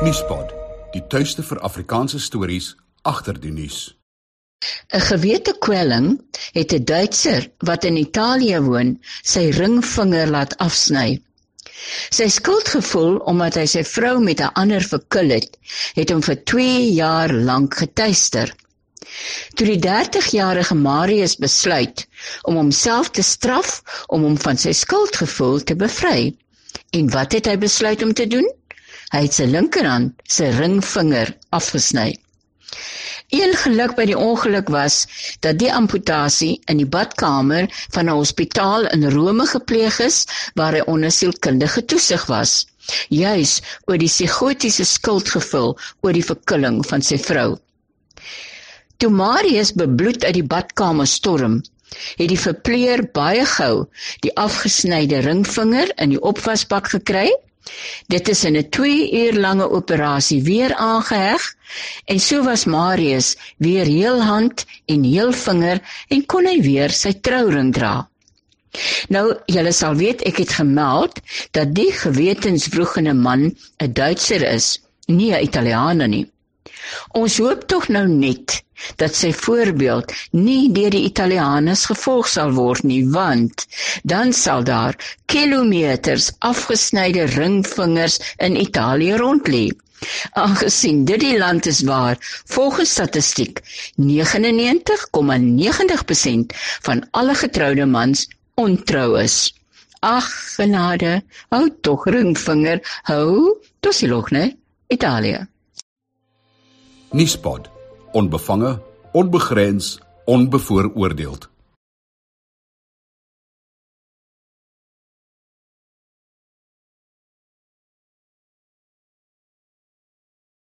Nuuspot, die tuiste vir Afrikaanse stories agter die nuus. 'n Gewete kwelling het 'n Duitser wat in Italië woon, sy ringvinger laat afsny. Sy skuldgevoel omdat hy sy vrou met 'n ander verkil het, het hom vir 2 jaar lank getuister. Toe die 30-jarige Marius besluit om homself te straf om hom van sy skuldgevoel te bevry. En wat het hy besluit om te doen? Hy het sy linkerhand, sy ringvinger afgesny. Een geluk by die ongeluk was dat die amputasie in die badkamer van 'n hospitaal in Rome gepleeg is waar hy onder sielkundige toesig was, juis oor die psigotiese skuldgevoel oor die verkilling van sy vrou. Toe Marius bebloed uit die badkamer storm, het die verpleer baie gou die afgesnyde ringvinger in die opwasbak gekry Dit is in 'n 2 uur lange operasie weer aangeheg en so was Marius weer heel hand en heel vinger en kon hy weer sy trouring dra. Nou, julle sal weet ek het gemeld dat die gewetensvroegende man 'n Duitser is, nie 'n Italiaaner nie. Ons hoop tog nou net dat sy voorbeeld nie deur die Italianers gevolg sal word nie, want dan sal daar kilometers afgesnyde ringvingers in Italië rondlê. Aangesien dit die land is waar volgens statistiek 99,90% van alle getroude mans ontrou is. Ag, genade, hou tog ringvinger, hou, dis log, né? Italië. Nuuspot. Onbevange, onbegrens, onbevooroordeeld.